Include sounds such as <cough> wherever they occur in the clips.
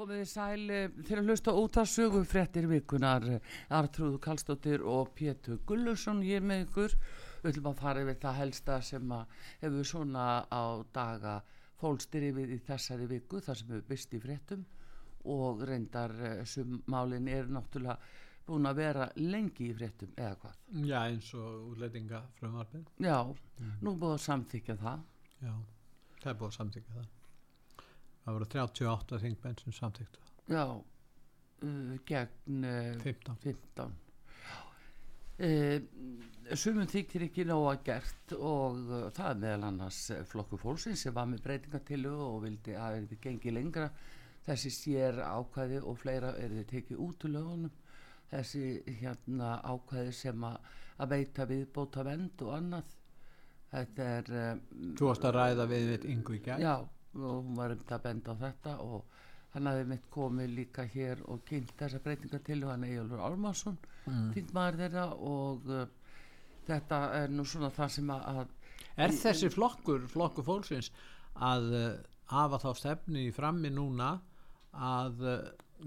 Komið þið sæl til að hlusta út af sögu frettir virkunar Artrúð Kallstóttir og Pétur Gullursson ég með ykkur. Við ætlum að fara yfir það helsta sem að hefur svona á daga fólkstir yfir í þessari viku þar sem hefur byrst í frettum og reyndar sem málinn er náttúrulega búin að vera lengi í fréttum eða hvað? Já eins og útlætinga frumvarfið. Já, mm. nú búið að samþykja það. Já, það er búið að samþykja það. Það voru 38 þingmenn sem það. Já, uh, gegn uh, 15. 15. Uh, sumum þykir ekki nóg að gert og uh, það er meðal annars flokku fólksins sem var með breytingatillu og vildi að þetta gengi lengra þessi sér ákvæði og fleira er þið tekið út úr lögunum þessi hérna ákvæði sem að, að veita viðbóta vend og annað þetta er um, Þú varst að ræða við gæð já og hún var um að benda á þetta og hann hafði mitt komið líka hér og kynnt þessa breytinga til hann Egilur Álmarsson mm. þýnd maður þeirra og uh, þetta er nú svona það sem að, Er þessi flokkur, flokkur fólksins að uh, hafa þá stefni frammi núna að uh,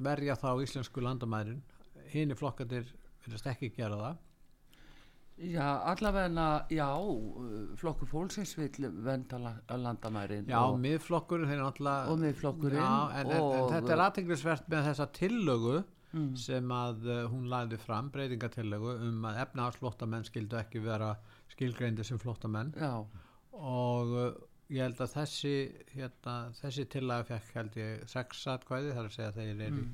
verja þá íslensku landamærin hini flokkandir viljast ekki gera það Já, allavega, já, flokkur fólksins vil venda landamærin Já, og, þeir náttúrulega og miðflokkurinn já, en, en, en þetta er aðteglisvert með þessa tillögu mm. sem að uh, hún læði fram, breytingatillögu um að efnahagsflottamenn skildu ekki vera skilgreindi sem flottamenn Já. Og uh, ég held að þessi hérna, þessi tillaga fekk held ég sex atkvæði þar að segja þeir eru mm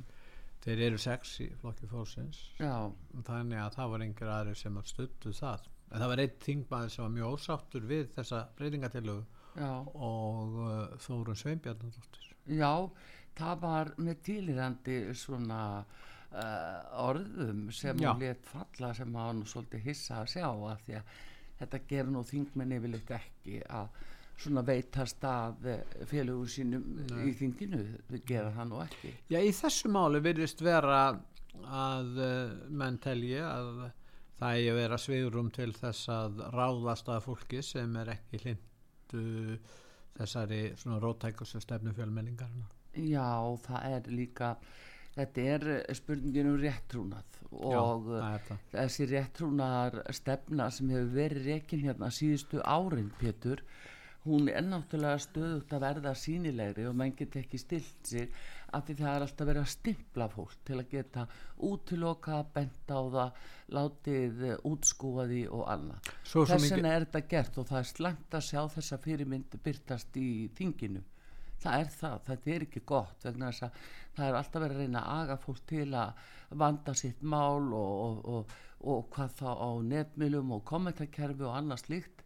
þeir eru sex í flokki fólksins. Þannig að það var einhver aðri sem að stuttu það. En það var einn þingmaður sem var mjög ósáttur við þessa breytingatilögu og uh, Þórun Sveinbjarnadóttir Já, það var með tílirandi svona uh, orðum sem Já. hún let falla sem hann svolítið hissa að sjá að því að þetta ger nú þingmenni yfirleitt ekki að svona veitast að félagur sínum Nei. í þinginu gera það nú ekki. Já, í þessu máli virðist vera að uh, menn telji að það er að vera svigurum til þess að ráðast að fólki sem er ekki hlindu þessari svona rótækustu stefnu fjölmenningarna Já, það er líka þetta er spurningin um réttrúnað og Já, þessi réttrúnaðar stefna sem hefur verið rekin hérna síðustu árin, Pétur hún er náttúrulega stöðut að verða sínilegri og menn get ekki stilt sig af því það er alltaf verið að stimpla fólk til að geta útiloka, benda á það látið útskúa því og annað. Þess vegna er þetta gert og það er slengt að sjá þessa fyrirmynd byrtast í þinginu. Það er það, þetta er ekki gott vegna þess að það er alltaf verið að reyna að aga fólk til að vanda sitt mál og, og, og, og hvað þá á netmilum og kommentarkerfi og annað slíkt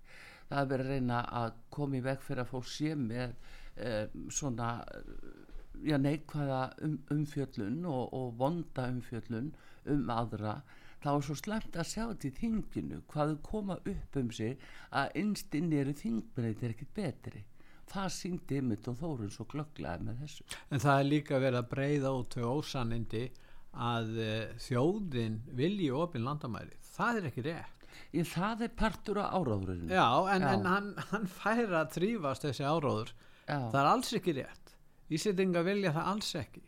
það er verið að reyna að koma í veg fyrir að fólk sé með eh, svona já, neikvæða um, umfjöllun og, og vonda umfjöllun um aðra. Þá er svo slemt að sjá þetta í þinginu hvaðu koma upp um sig að innstinn eru þingmenni þetta er ekkit betri. Það síndi ymitt og þórun svo glögglega með þessu. En það er líka verið að breyða út til ósanindi að uh, þjóðin vilji ofin landamæri. Það er ekki rétt Ég, það er partur á áráðurinn Já, en, en hann, hann fær að trífast þessi áráður Já. það er alls ekki rétt. Ísendinga vilja það alls ekki.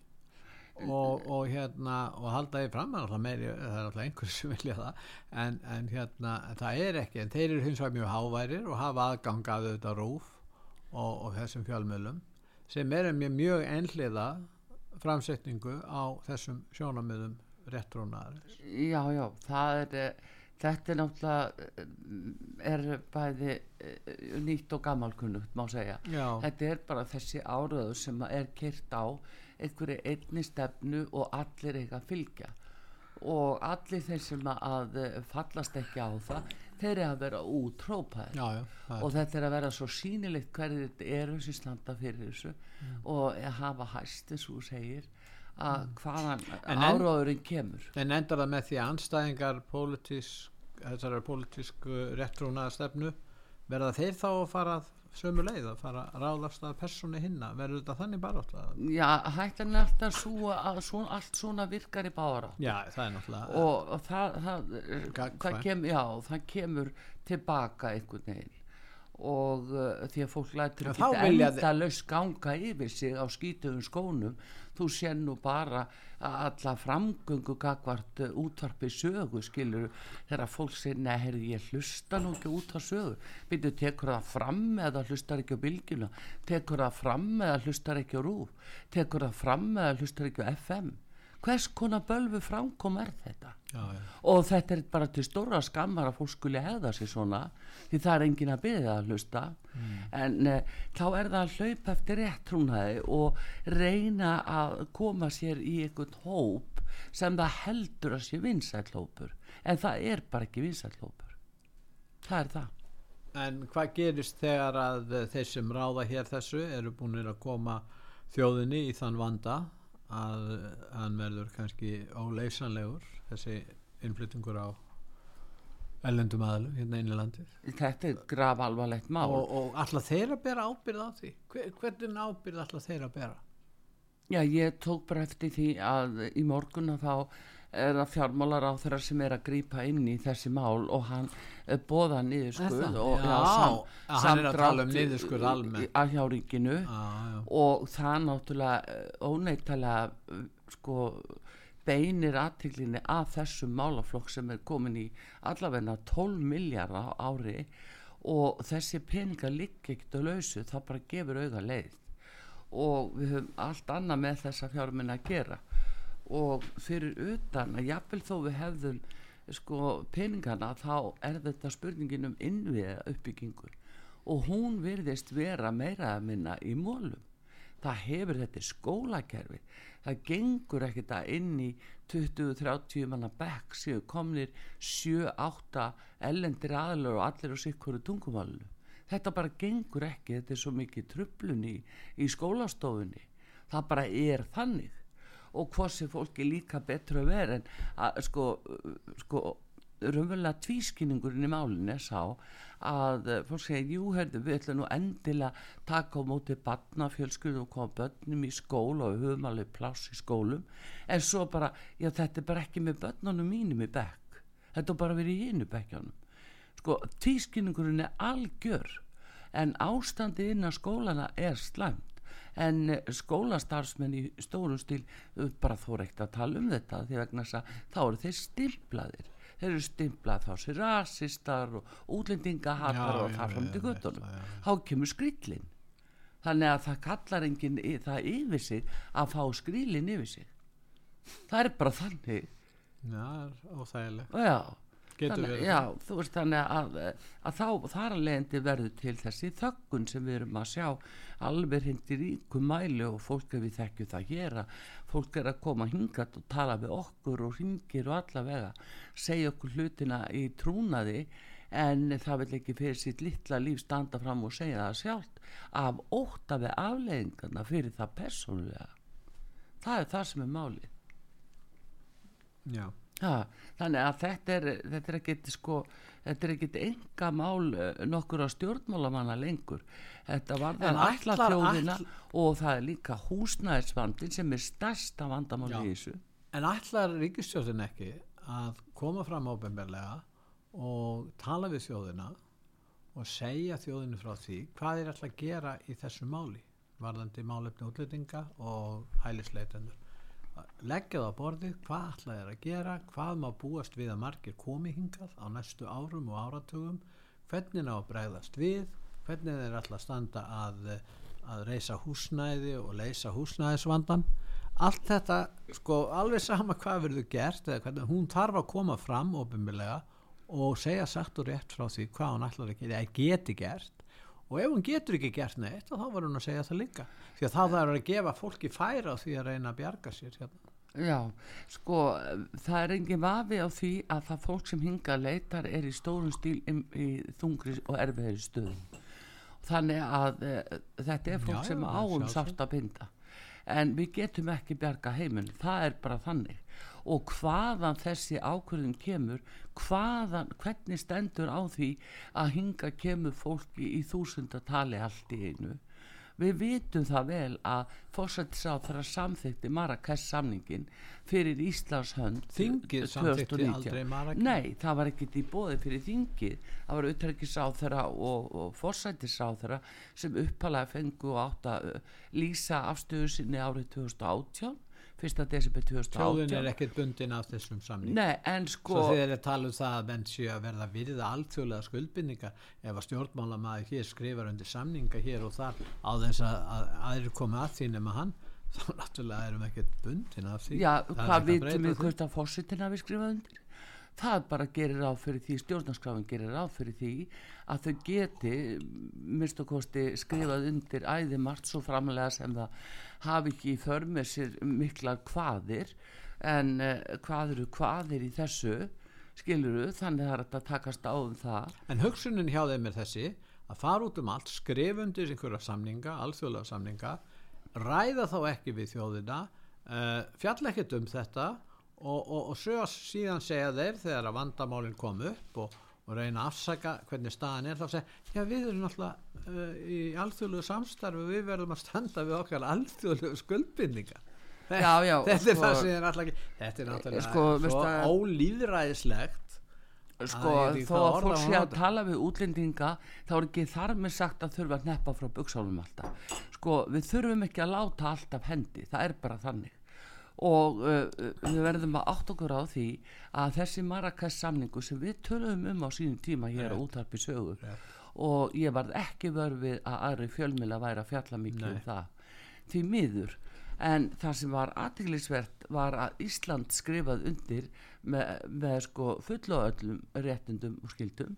Og, og hérna og halda því fram að meiri, það er alltaf einhvers sem vilja það. En, en hérna það er ekki en þeir eru hins vegar mjög háværir og hafa aðgang að auðvitað rúf og, og þessum fjálmjölum sem eru með mjög enliða framsetningu á þessum sjónamöðum réttrúnaðar Já, já, það er þetta er náttúrulega er bæði nýtt og gammalkunnugt má segja. Já. þetta er bara þessi áraður sem er kyrt á einhverju einni stefnu og allir eiga að fylgja. Og allir þeir sem að fallast ekki á það þeir eru að vera útrópaðir og þetta er að vera svo sínilegt þetta eru sem standa fyrir þessu mm. og hafa hæst þú segir að hvaðan En en- áráðurinn kemur. En endar það með því að anstæðingar pólitísk, þessari pólitísku réttrúnaða stefnu verða þeir þá að fara sömu leið að fara að ráðast að persónu hinna? Verður þetta þannig bara alltaf já, hættan er alltaf svo að svona, allt svona virkar í bára. Já, það er náttúrulega og, það, það, það, kem, já, það kemur tilbaka einhvern veginn og uh, því að fólk þá vilja þi- enda laus ganga yfir sig á skítuðum skónum. Þú sér nú bara að alla framgöngu gagvart uh, útvarpi sögu skilur þegar fólk segir neherði ég hlusta nú ekki út á sögu. Byrju tekur það fram eða hlustar ekki á bylgjuna? Tekur það fram eða hlustar ekki á rúf tekur það fram eða hlustar ekki á FM hvers konar bölvu framkom er þetta? Já, já. og þetta er bara til stóra skammar að fólk skuli hefða sig svona því það er engin að byrja að hlusta. En uh, þá er það að hlaupa eftir rétt trúnaði og reyna að koma sér í einhvern hóp sem það heldur að sé vinsæll hópur. En það er bara ekki vinsæll hópur. Það er það. En hvað gerist þegar að þeir sem ráða hér þessu eru búinir að koma þjóðinni í þann vanda að hann verður kannski óleysanlegur þessi innflyttingur á ellendum aðlum hérna inn í landið. Þetta er graf alvarlegt mál. Og, og alltaf þeir að bera ábyrð á því? Hver, hvernig ábyrð alltaf þeir að bera? Já, ég tók bara eftir því að í morgun að þá er það fjármálar á þeirra sem er að grípa inn í þessi mál og hann uh, bóða það? og Já, sam, að að um samdrátt í- að hjá ríkinu. Ah, og það náttúrulega uh, óneitalega uh, sko beinir aðtiklinni að þessum málaflokk sem er komin í allavegna 12 miljardar ári og þessi peningar ligg ekkert á lausu það bara gefur auga leið. Og við höfum allt annað með þessa fjármenn að gera og fyrir utan að jafnvel þó við hefðum sko peningana þá er þetta spurningin um innviða uppbyggingu og hún virðist vera meira að minna í mólum það hefur þetta skólakerfi. Það gengur ekkert að inn í 20-30 manna bekk séu komnir 7-8 ellendir aðlur og allir á sikkur tungumálinu. Þetta bara gengur ekki. Þetta er svo mikið trublun í, í skólastofunni. Það bara er þannig og hvort sem fólki líka betra að vera en að sko, sko raunverulega tvískinningurinn í málinu er sá að fólk segja, jú, herðu, við ætlum nú endilega taka á móti barnafjölskyldum og koma börnum í skól og höfum alveg pláss í skólum. En svo bara, já, þetta er bara ekki með börnunum mínum í bekk. Þetta er bara verið í hinu bekkjánum sko, tvískinningurinn er algjör en ástandi innan skólana er slæmt en skólastarfsmenn í stórum stíl bara þó reykt að tala um þetta því vegna þess að þá eru þeir stimplaðir. Þeir eru stimplað þá sér rasistar og útlendingahatar og það fram til göttunum þá kemur skrýllin þannig að það kallar enginn það yfir sig að fá skrýlin yfir sig. Það er bara þannig. Já, það óþægilegt. Já þannig, já, veist þannig að, að þá þar að leiðandi verður til þessi þöggun sem við erum að sjá alveg hindi ríkum mæli og fólk ef við þekkjum það hér að fólk er að koma hingat og tala við okkur og ringir og allavega segja okkur hlutina í trúnaði en það vil ekki fyrir sitt litla líf standa fram og segja það sjálft af ótta við afleiðingarna fyrir það persónulega. Það er það sem er málið. Já, Ha, þannig að þetta er, þetta er ekkit sko, þetta er ekkit enga mál eh, nokkur á stjórnmálamanna lengur. Þetta var það alla ætlar- þjóðina ætl- og það er líka húsnæðisvandin sem er stærsta vandamál Já. í þessu. En ætlar ríkistjóðin ekki að koma fram óbeinberlega og tala við þjóðina og segja þjóðinu frá því hvað er alltaf að gera í þessu máli varðandi málefni útlendinga og hælisleitendur leggja það á borðið, hvað ætla er að gera hvað má búast við að margir komi hingað á næstu árum og áratugum hvernig á að bregðast við hvernig þeir ætla að standa að, að reysa húsnæði og leysa húsnæðisvandan allt þetta, sko, alveg sama hvað verður gert, hvernig hún þarf að koma fram ofinbilega og segja satt og rétt frá því hvað hún ætlar að gera, eða geti gert og ef hún getur ekki gert neitt þá verður hún að segja það líka því að þá þarf að gefa fólki færa því að reyna að bjarga sér hérna. Já, sko, það er engin vafi á því að það fólk sem hinga leitar er í stórum stíl í, þungri og erfiðri stöðum. Þannig að e, þetta er fólk Já, sem áum sátt að binda. en við getum ekki bjarga heiminn, það er bara þannig og hvaðan þessi ákvörðin kemur hvaðan, hvernig stendur á því að hinga kemur fólki í þúsundatali allt í einu? Við vitum það vel að fórsættisáð þarf að samþykti Marrakes samningin fyrir Íslands hönd Þingið samþykti aldrei Marrakes Nei, það var ekkit í bóði fyrir þingið. Það var þeirra og, og fórsættisáð þeirra sem uppalega fengu átt að lýsa afstöðu sinni árið 2018 1. desember 2018 Tjóðin er ekkert bundin af þessum samning Nei, en sko Svo þeir eru talað um það að menn séu að verða virða alþjóðlega skuldbindningar ef að stjórnmálamæði hér skrifar undir samninga hér og þar á þess að aðrir koma að því nema hann <laughs> þá náttúrulega erum ekkert bundin af því Já, hvað vitum við hvort að fórsitina við skrifað undir? Það bara gerir á fyrir því stjórnarskráfin gerir á fyrir því að þau geti mist og kosti skrifað undir æði margt svo framlega sem það hafi ekki í förmið sér mikla hvaðir en uh, hvað eru hvaðir í þessu skiluru þannig að það takast á um það. En hugsunin hjá þeim er þessi að fara út um allt, skrif undir einhverja samninga, alþjóðlega samninga ræða þá ekki við þjóðina uh, fjall ekkert um þetta og, og, og svo síðan segja þeir þegar að vandamálinn kom upp og, og reyna að afsaka hvernig staðan er þá segja, já við erum alltaf uh, í alþjóðlegu samstarfi við verðum að standa við okkar alþjóðlegu skuldbindninga já, já, <laughs> þetta er sko, það sem er alltaf þetta er náttúrulega sko, svo ólýðræðislegt sko þó að fólk sé að tala við útlendinga þá er ekki þar með sagt að þurfa að neppa frá buksálum alltaf. Sko við þurfum ekki að láta alltaf hendi það er bara þannig og uh, við verðum að átt okkur á því að þessi Marrakes samningu sem við töluðum um á sínum tíma hér á útarpi sögu Rétt. og ég var ekki vörfið að aðri fjölmila væri að fjalla mikið um það. Því miður. En það sem var aðteglisvert var að Ísland skrifað undir með, með sko full og öllum réttundum og skildum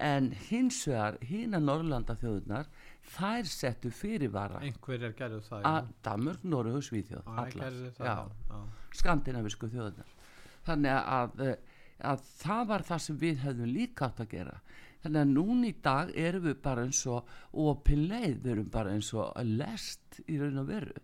en hins vegar hína Norrlanda þjóðunar þær settu fyrirvara. Einhverjar gerðu það að Danmörk, Norrögu, Svíþjóð allar, skandinavisku þjóðunar þannig að, að það var það sem við hefðum líka átt að gera. Þannig að núni í dag erum við bara eins og opinleið, við erum bara eins og lest í raun og veru.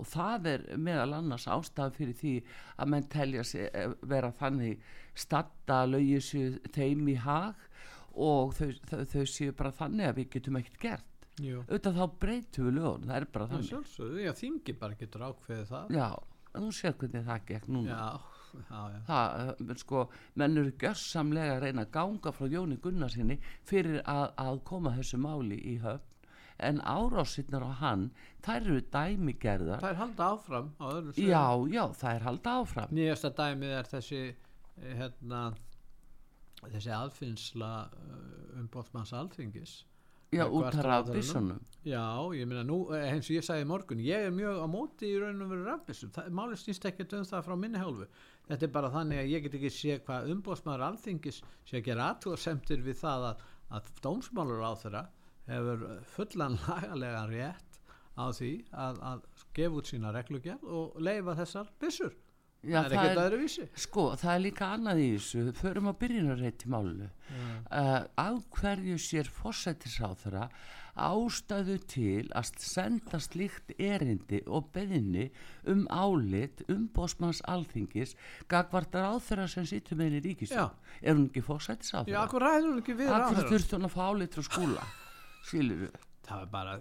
Og það er meðal annars ástaf fyrir því að menn telja sig eh, vera þannig statta lögis þeim í hag og þau, þau, þau séu bara þannig að við getum ekkert gert. Auðvitað þá breytum við lögun það er bara þannig. sjálfsög, já, þingi bara getur ákveðið það. Já, þú séu hvernig það gekk núna. Já, já, já. það, eh, sko, menn eru görsamlega að reyna að ganga frá Jóni Gunnarsinni fyrir að, að koma þessu máli í höfn. En árásinnar á hann þær eru dæmigerðar. Það er halda áfram á já, já, það er halda áfram. Nýjasta dæmið er þessi eh, hérna þessi aðfinnsla uh, um bóttmanns alþingis Já, út af rafbísunum Já, ég meina nú, eh, eins og ég sagði morgun ég er mjög á móti í raun og veru rafbísum málið snýst ekkert um það frá minni hálfu. Þetta er bara þannig að ég get ekki sé hvað umbótsmaður alþingis sé að gera aðtúrsemtir við það að, að dómsmálur á þeirra hefur fullan <laughs> lagalega rétt á því að, að gefa út sína reglugjörn og leifa þessar bísur Já, það er ekkert öðruvísi. sko, það er líka annað í þessu. Förum á málunu mm. uh, á hverju sér fórsættisáð þeirra ástæðu til að senda slíkt erindi og beðinni um álit um bósmanns alþingis gagvartar á þeirra sem sýttum með henni ríkist er hún ekki þeirra? Það þurfti hún að fá álit frá skóla skilur við það er bara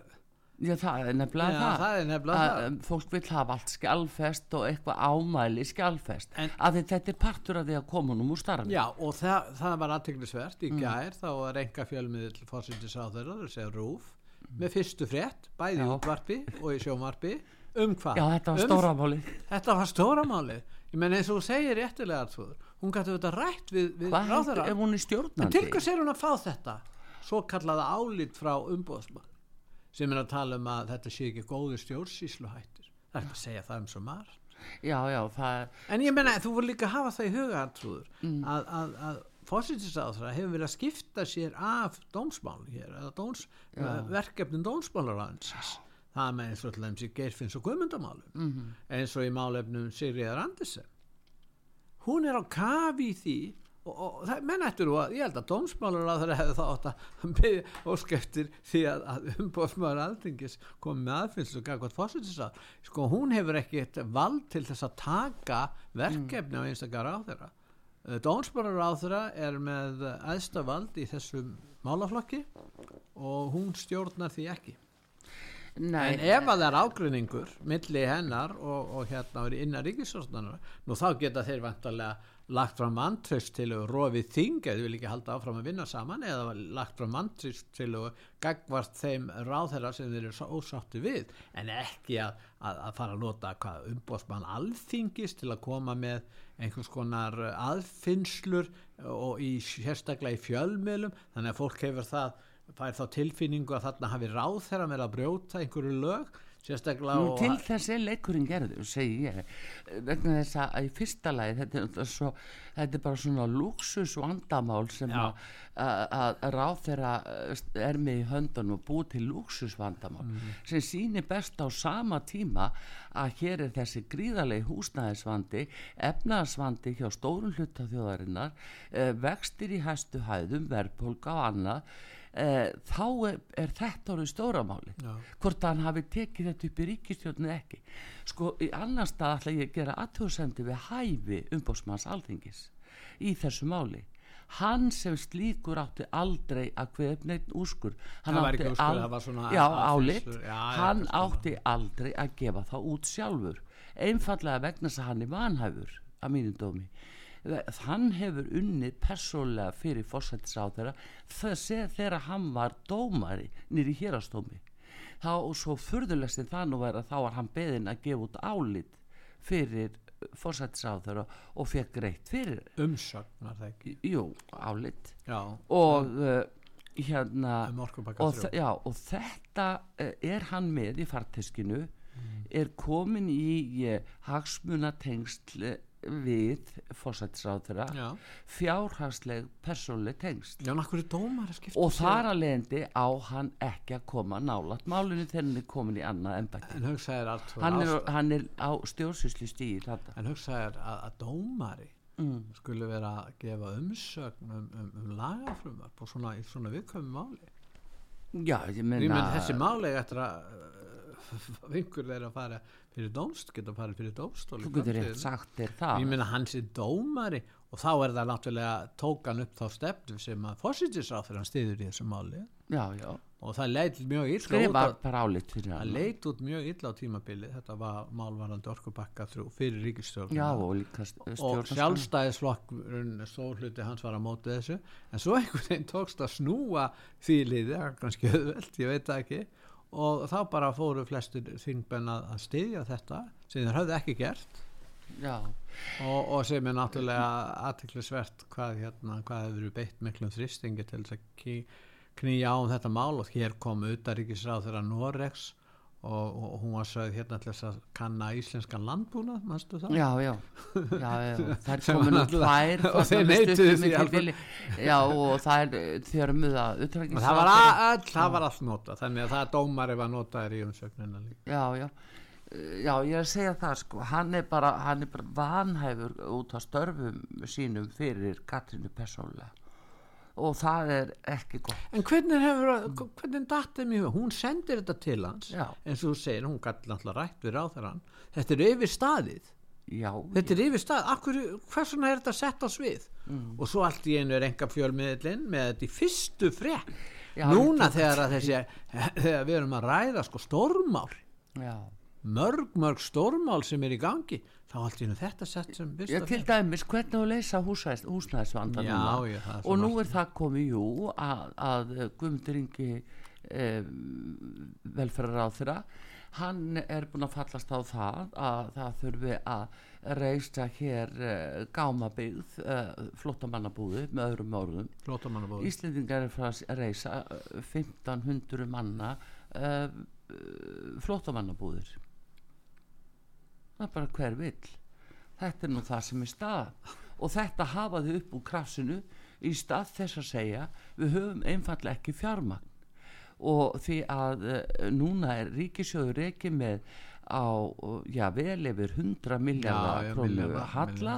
Já, það er nefnilega Já, það, það, er nefnilega að það. fólk vil hafa allt skjálfest og eitthvað ámæli skjálfest. En, að þetta er partur af því að koma nú úr starfi. Já, og það, það var aðteglisvert í mm. gær, þá var enga fjölmiðil fórsýndis á þeirra, það segja rúf mm. með fyrstu frétt, bæði útvarpi og í sjómarpi, um hvað? Já, þetta var um, stóramáli Þetta var stóramáli, ég menn eins og segir réttilega alltaf, hún gæti þetta rætt við, við ráðara, ef hún stjórnandi? En til hvers er hún að fá þetta? Svo kallaða álít frá umbóðsmann sem er að tala um að þetta sé ekki góður stjórnsísluhættir það er að segja það um svo margt. Já, já, það... en ég menna, þú voru líka að hafa það í huga mm. að, að, að fósitisáþra hefur verið að skipta sér af dómsmál hér, dóms, verkefnin dómsmálaræðinsins það með eins og alltaf eins í Geirfinns og Guðmundamálum mm -hmm. eins og í málefnum Sigriðar Andersen. Hún er á kafi í því og, og það menn eftir og að ég held að dómsmálur að það hefði þá átt að byggja óskeftir því að, að umbóðsmaður alþingis kom með aðfinnslu og gaf hvort fósitisa sko hún hefur ekki vald til þess að taka verkefni mm. á einstakar á þeirra dómsmálur á þeirra er með aðsta vald í þessum málaflokki og hún stjórnar því ekki. Nei, en ef að það er ágrinningur milli hennar og, og hérna innan ríkisvöldnanar, nú þá geta þeir vantarlega lagt fram vantrist til að rofið þing eða vil ekki halda áfram að vinna saman eða lagt fram vantrist til að gagvart þeim ráðherra sem þeir eru ósáttu við? En ekki að, að, að fara að nota hvað umbóðsmann alþingist til að koma með einhvers konar aðfinnslur og í sérstaklega í fjölmiðlum? Þannig að fólk hefur það fær þá tilfinningu að þarna hafi ráðherra með að brjóta einhverju lög Nú, til þess er leikurinn gerður segi ég vegna þess að í fyrsta lagi þetta er, svo, þetta er bara svona luxus vandamál sem að ráð þeirra eh, er með í höndunum og búið til luxus vandamál mm. sem sýnir best á sama tíma að hér er þessi gríðarlegi húsnæðisvandi efnaðsvandi hjá stórun hlutaþjóðarinnar eh, vextir í hæstu hæðum verðpólka og annað eh, þá er, er þetta orðið stóramáli Já. hvort hann hafi tekið þetta upp í ríkistjónu ekki. Sko í annan stað ætla ég að gera aðtjóðsendi við hæfi umbósmanns alþingis í þessu máli. Hann sem slíkur átti aldrei að hverjum neitt úrskur hann átti, úrskur, já, álit, já, hann átti aldrei að gefa það út sjálfur. Einfallega vegna þess að hann er vanhæfur að mínum dómi hann hefur unnið persólega fyrir fórsættisáþara þegar hann var dómari nýri hérastómi þá og svo furðulegst það nú verið að þá var hann beðin að gefa út álit fyrir fórsættisáþara og fekk greitt fyrir umsögnar það ekki? Jú, álit. Já, og uh, hérna um og, já, og þetta uh, er hann með í farteskinu mm. er komin í uh, hagsmunatengsl við fósættisráðura fjárhagsleg persónleg tengst Já, og þar að leiðandi á hann ekki að koma nálat málunni þegar hann er komin í annað ennbætti hann, hann er á stjórnsýslu stíl en hugsaður að, að dómari mm. skulle vera að gefa umsögn um, um, um lagafrumar svona, í svona viðkvæmi máli? Já, ég menna þessi máli eftir að <laughs> vingur þeirra að fara fyrir dómst, geta að fara fyrir dómstól þú getur rétt sagt þér það. ég minna hans er dómari og þá er það náttúrulega tókan upp þá stefnum sem að fósittisráð fyrir hann stiður í þessu máli. Já, já. og það leit mjög illa álitt fyrir hann. það leit út mjög illa á tímabili þetta var málvarandi orkubakka fyrir ríkistjórn og, og sjálfstæðisflokkurinn stór hluti hans var að móta þessu. En svo einhvern veginn tókst að snúa því liði, kannski öðvöld, ég veit það ekki og þá bara fóru flestur þingbenn að, styðja þetta sem þeir hafði ekki gert. Og, og sem er náttúrulega aðtiklisvert hvað, hérna, hvað hefur verið beitt miklum þristingi til þess að knýja á um þetta mál. Og hér kom utaríkisráð þeirra Norex og, og hún var sögð hérna til þess að kanna íslenskan landbúna mannstu það? Já, já, já, já. það er komin að tvær og <laughs> þeir neytuði því Já, og það er þjörmuða það var all, það var allt nota þannig að það dómari var notaður í umsöknina líka. Já, já. Já, ég er að segja það sko, hann er bara, hann er bara vanhæfur út á störfum sínum fyrir Katrínu persónulega og það er ekki gott. En hvernig hefur, hvernig dattið mjög hún sendir þetta til hans Já. eins og þú segir, hún gæti alltaf rætt við ráþarann þetta er yfir staðið Já, þetta er yfir stað, Akkur, hversuna er þetta sett á svið? Mm. og svo allt í einu er enga fjölmiðlinn með þetta í fyrstu frekk núna þegar, þessi, <laughs> þegar við erum að ræða sko stórmál. Já. Mörg mörg stórmál sem er í gangi þá allt í nú þetta sett sem já, til dæmis hvernig að leysa húsnæðisvanda og nú er það komið jú að, að Guðmundur Ingi eh, velferðar á þeirra hann er búin að fallast á það að það þurfi að reista hér eh, gámabygð eh, flottamannabúði með öðrum orðum. Íslendingar er frá að reisa 1500 eh, manna eh, flottamannabúðir það er bara hver vill. Þetta er nú það sem er stað og þetta hafaði upp úr krafsinu í stað þess að segja við höfum einfallega ekki fjármagn. Og því að uh, núna er ríkisjóður ekki með á, já vel yfir 100 miljardar krónu halla.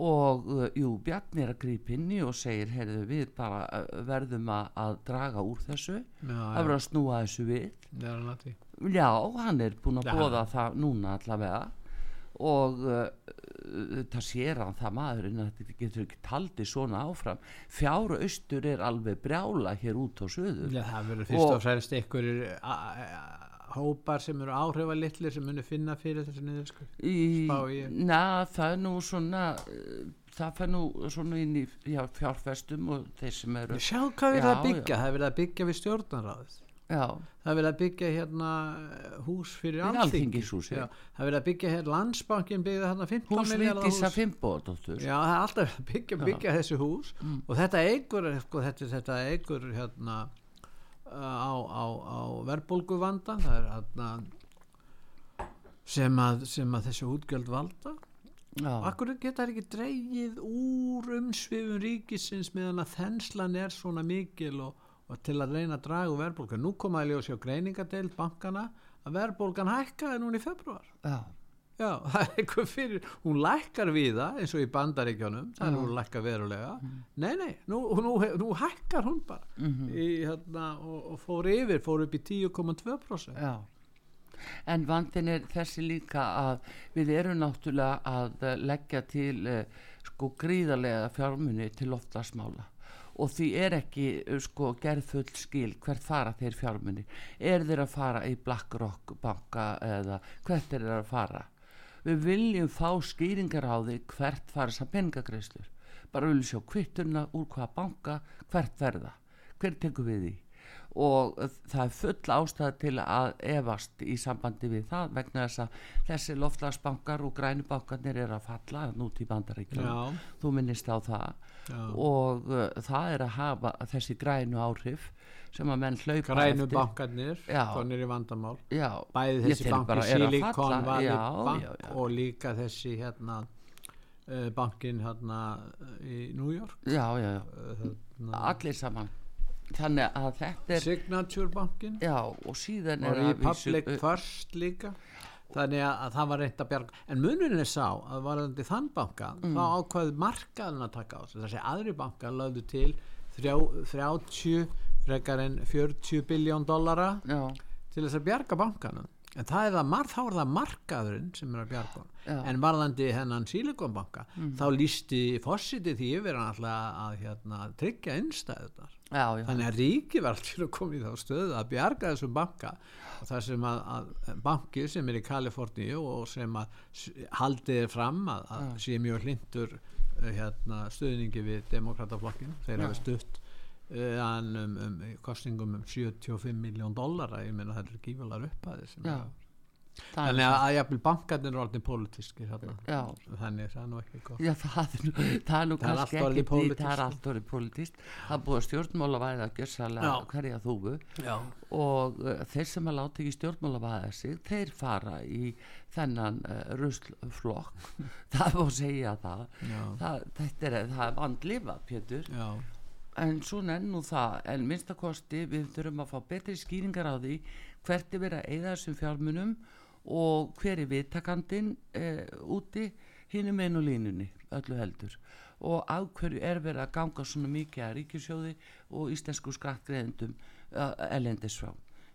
og uh, jú, Bjarni er að grípa inn í og segir, heyrðu við bara uh, verðum að, að draga úr þessu að vera að snúa þessu við. Já, hann er búin að bóða það núna allavega. Og uh, uh, það sér hann það maðurinn að þetta getur ekki taldi svona áfram. Fjáru austur er alveg brjála hér út á söður Já, það verður fyrst Og- og fremst ykkur hópar sem eru áhrifalitlir sem munu finna fyrir þessu niðurskur. Í, Spá ég. na, það er nú svona uh, það fer nú svona inn í já, fjárfestum og þeir sem eru Sjá hvað við erum að Já, byggja, það er verið að byggja við stjórnarráðið. já, Það er verið að byggja hérna eh, hús fyrir Fyrir alþingi. Alþingishúsið. Já, Það er verið að byggja hérna landsbankin byggði hérna 15 hús miljardar Vigdísa Fimbóðdóttur Já, það er alltaf að byggja, byggja þessu hús og þetta eigur, sko, þetta, þetta eigur hérna á, á, á verbulgu vandan það er hérna sem að, sem að þessu útgjöld valda. Akkur geta þær ekki dreigið úr umsvifum ríkisins meðan að þenslan er svona mikil og, og til að reyna að draga úr verbulgu nú komaði ljós hjá greiningadeild bankana að verbulgan hækkaði núna í februar já, Já, <laughs> það er eitthvað fyrir, hún lækkar við það eins og í bandaríkjónum, það er hún lækkar verulega. Nei, nei, nú, nú, nú hækkar hún bara. Í, hérna, og, og fór yfir, fór upp í 10,2%. já. En vandin er þessi líka að við erum náttúrulega að eh, leggja til uh, sko gríðarlega fjármunni til loftasmála og því er ekki uh, sko gerð full skil hvert fara þeir fjármunni er þeir að fara í BlackRock banka eða hvert er þeir að fara við viljum fá skýringar á því hvert fara þessar peningagreislur bara viljum sjá kvitturna úr hvaða banka hvert verða. Hver tekur við því? Og uh, það er full ástæða til að efast í sambandi við það vegna þess að þessi loftlagsbankar og grænubankarnir er að falla nút í bandaríkjum þú minnist á það Já. og uh, það er að hafa þessi grænu áhrif sem að menn hlaupa Grænu eftir bankarnir, Já. konir í vandamál. já, Bæði þessi banki falla, Valley Bank já, og líka þessi hérna uh, bankin hérna í New York. já, já. Uh, hérna, allir saman þannig að þetta er Signature bankin. já, og síðan og er að Republic vísu- First líka þannig að, að það var reynd að bjarga. En munurinn er sá að varðandi þann banka Mm. þá ákvaði markaðin að taka á þessi aðri banka lögðu til þrjá, 30 frekar en 40 biljón dollara til þess að bjarga bankanum en það er það, mar, þá er það markaðurinn sem er að bjarga. Mm. en varðandi hennan Silikonbanka þá lísti fósiti því yfir hann alltaf að hérna, tryggja innstæðunar þannig að ríki var til að koma í þá stöðu að bjarga þessum banka. Og það sem að, að banki sem er í Kaliforníu og sem að s- haldið er fram að, að sé mjög hlindur uh, hérna, stöðningi við demokrataflokkin þeir hafa stutt hann um, um, kostningum um 75 miljón dollara. Ég meina það er gífulegar upphæðir sem er- Það er þannig að, að jafnvel bankarnir er orðin pólitíski þannig það er nú ekki gott. Já, það er nú, það er nú Það er kannski orðið ekki pólitískt. það er allt orðið politist það er búið að stjórnmálavæða að gjössalega Já. hverja þúfu. Já. og uh, þeir sem að láta ekki stjórnmálavæða sig þeir fara í þennan uh, ruslflokk. <laughs> Það má segja það, það þetta er, það er vandlifa Pétur. Já. En svona er nú það. En minnstakosti við þurfum að fá betri skýringar á því hvert er verið að eyða þessum fjármunum og hver er viðtakandinn e, úti hinum einu línunni öllu heldur. Og af hverju er verið að ganga svona mikið að ríkisjóði og íslensku skattgreðendum uh, elendis frá.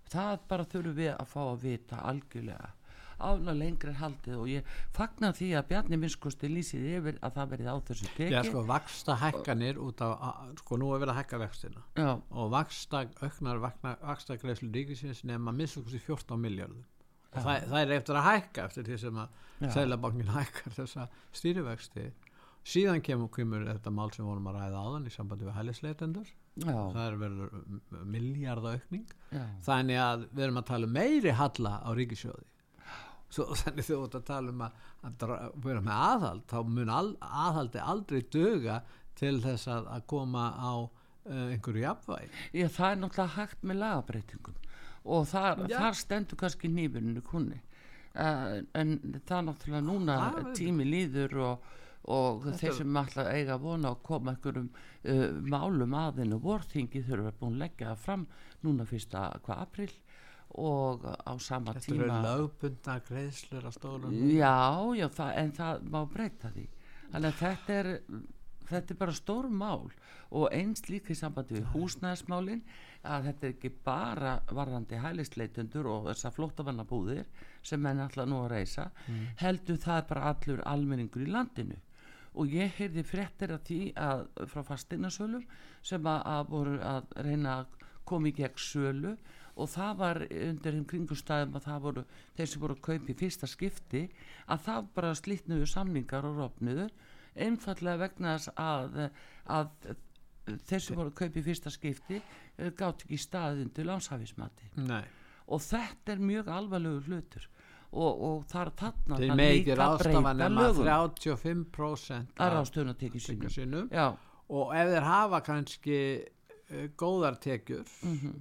Það bara þurfum við að fá að vita algjörlega ána lengri er haldið og ég fagna því að Bjarni Minnskosti lýsið yfir að það verið á þessu Já, tekið sko, vaksta hækkanir út af, sko, nú er verið að hækka vextina. Já, og vaksta, auknar vaksta greiðslu ríkisins nema missukus í 14 miljardum og það, það er eftir að hækka eftir því sem að Já. Sælabankin <laughs> hækkar þessa stýrivexti. Síðan kemur, kemur þetta mál sem vorum að ræða áðan í sambandi við hælisleitendur. Já, það er verið miljardaaukning já. þannig að við erum að tala um meiri halla á ríkisjóði Svo, þannig þú ert að tala um að, að vera með aðhald þá mun al, aðhaldi aldrei döga til þess að, að koma á uh, einhverju jafnvæg Já, það er náttúrulega hægt með lagabreitingum og þar, þar stendur kannski nýfurinu kunni uh, en það er náttúrulega núna Það er- tími líður og, og þeir sem alltaf eiga vona að koma einhverjum uh, málum aðinu vorþingi þurfa búin að leggja það fram núna fyrsta hvað april og á sama þetta eru tíma lögbundna greiðslur á stólum já, já, það, en það má breyta því. Þannig að þetta er þetta er bara stór mál og eins líka í sambandi við húsnæðismálin að þetta er ekki bara varðandi hælisleitundur og þessar flóttavannabúðir sem menn alltaf nú að reysa heldur það er bara allur almenningur í landinu. Og ég heyrði fréttir af því að frá fastinasölum sem að, að voru að reyna að koma í gegn sölu og það var undir þeim kringustæðum að það voru þeir sem voru að kaupa í fyrsta skipti að það bara slítnuðu samningar og rofnuðu einfallega vegna þess að, að þeir sem voru að kaupa í fyrsta skipti gátt ekki staðin til lánshafismati Nei. og þetta er mjög alvarlegur hlutur. Og, og það er þarna meikir líka breyta lögum 35% að já, og ef þeir hafa kannski uh, góðar tekjur mhm,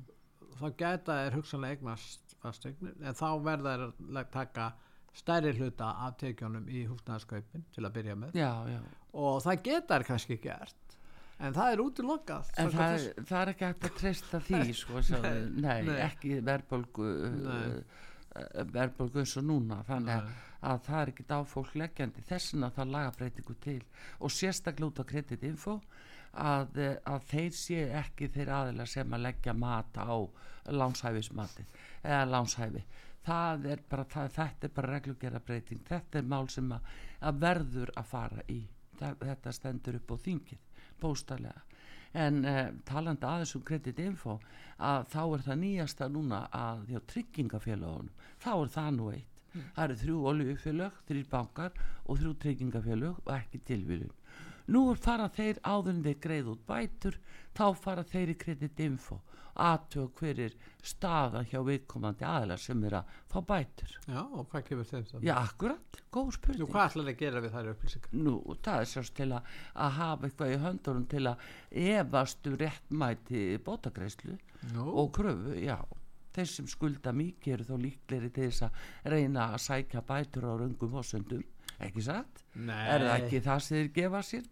þá gæta þeir hugsanlega eignast fasteignir en þá verða þeir að taka stærri hluta af tekjunum í húsnæðaskaupin til að byrja með já, já og það geta þeir kannski gert en það er útilokað en samkvæmt það, þessu. það er ekki hægt að treysta því sko, svo, nei, nei. ekki verðbólgu Nei. uh, verðbólgu eins og núna þannig að, að það er ekki á fólk leggjandi þessina það laga breytingu til og sérstaklega út á kreditinfo að, eh, að þeir sé ekki þeir aðeila sem að leggja mat á lánshæfismati eða lánshæfi. Það er bara, það, þetta er bara reglugera breyting þetta er mál sem að, að verður að fara í. Það, þetta stendur upp á þingið bóstarlega en uh, talandi aðeins um kreditinfo að þá er það nýjasta núna að hjá tryggingafélagunum þá er það nú eitt. Það eru þrjú oljufélög, þrjú bankar og þrjú tryggingafélög og ekki tilvílun nú fara þeir áður en þeir greið út bætur þá fara þeir í kreditinfo aðtög hverir staða hjá viðkomandi aðlar sem er að fá bætur. Já og hvað kemur þeim það? já akkurat, góð Nú, spurning hvað ætlar að gera við þær upplýsingar? Nú, það er sérst til að, að hafa eitthvað í höndunum til að efastu réttmæti bótagreislu Nú, og kröfu, já. Þeir sem skulda mikið eru þó líkleri til þess að reyna að sækja bætur á röngum fósundum, ekki satt? nei Er það ekki það sem þeir gefa sér?